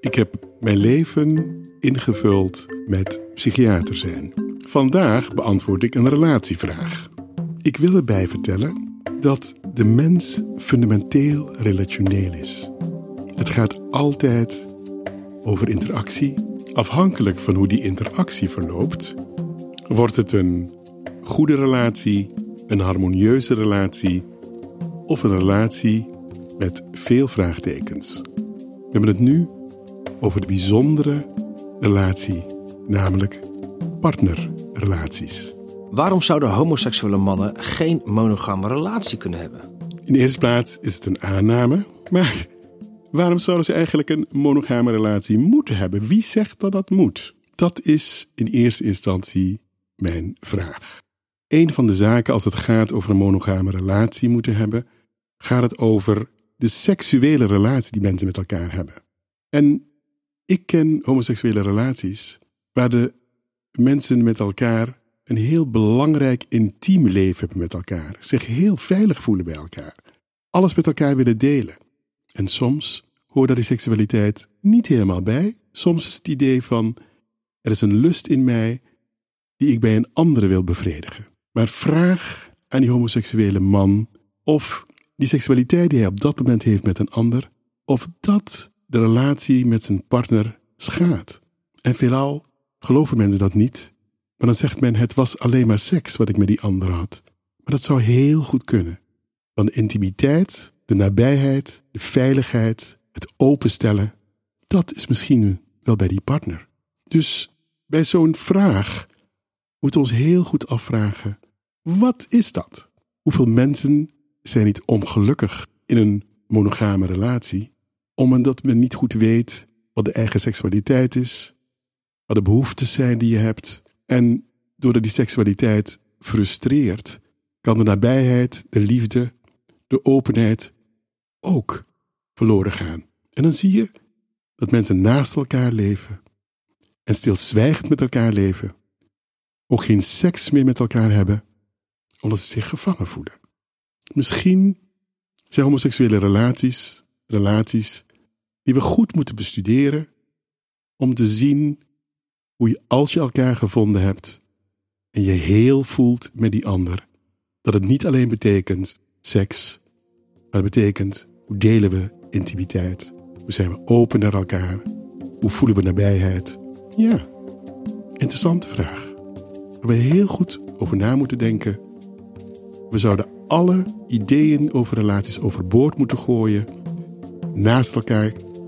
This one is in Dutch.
Ik heb mijn leven ingevuld met psychiater zijn. Vandaag beantwoord ik een relatievraag. Ik wil erbij vertellen dat de mens fundamenteel relationeel is. Het gaat altijd over interactie. Afhankelijk van hoe die interactie verloopt, wordt het een goede relatie, een harmonieuze relatie of een relatie met veel vraagtekens. We hebben het nu over de bijzondere relatie, namelijk partnerrelaties. Waarom zouden homoseksuele mannen geen monogame relatie kunnen hebben? In de eerste plaats is het een aanname, maar waarom zouden ze eigenlijk een monogame relatie moeten hebben? Wie zegt dat dat moet? Dat is in eerste instantie mijn vraag. Een van de zaken als het gaat over een monogame relatie moeten hebben, gaat het over de seksuele relatie die mensen met elkaar hebben. En ik ken homoseksuele relaties waar de mensen met elkaar een heel belangrijk intiem leven hebben met elkaar, zich heel veilig voelen bij elkaar, alles met elkaar willen delen. En soms hoort daar die seksualiteit niet helemaal bij. Soms is het idee van er is een lust in mij die ik bij een andere wil bevredigen. Maar vraag aan die homoseksuele man of die seksualiteit die hij op dat moment heeft met een ander, of dat de relatie met zijn partner schaadt. En veelal geloven mensen dat niet, maar dan zegt men het was alleen maar seks wat ik met die ander had. Maar dat zou heel goed kunnen. Want de intimiteit, de nabijheid, de veiligheid, het openstellen, dat is misschien wel bij die partner. Dus bij zo'n vraag moeten we ons heel goed afvragen: wat is dat? Hoeveel mensen zijn niet ongelukkig in een monogame relatie, omdat men niet goed weet wat de eigen seksualiteit is, wat de behoeftes zijn die je hebt. En doordat die seksualiteit frustreert, kan de nabijheid, de liefde, de openheid ook verloren gaan. En dan zie je dat mensen naast elkaar leven en stilzwijgend met elkaar leven, ook geen seks meer met elkaar hebben, omdat ze zich gevangen voelen. Misschien zijn homoseksuele relaties relaties die we goed moeten bestuderen om te zien hoe je als je elkaar gevonden hebt en je heel voelt met die ander, dat het niet alleen betekent seks, maar het betekent hoe delen we intimiteit, hoe zijn we open naar elkaar, hoe voelen we nabijheid. Ja, interessante vraag. Waar we heel goed over na moeten denken. We zouden alle ideeën over relaties overboord moeten gooien, naast elkaar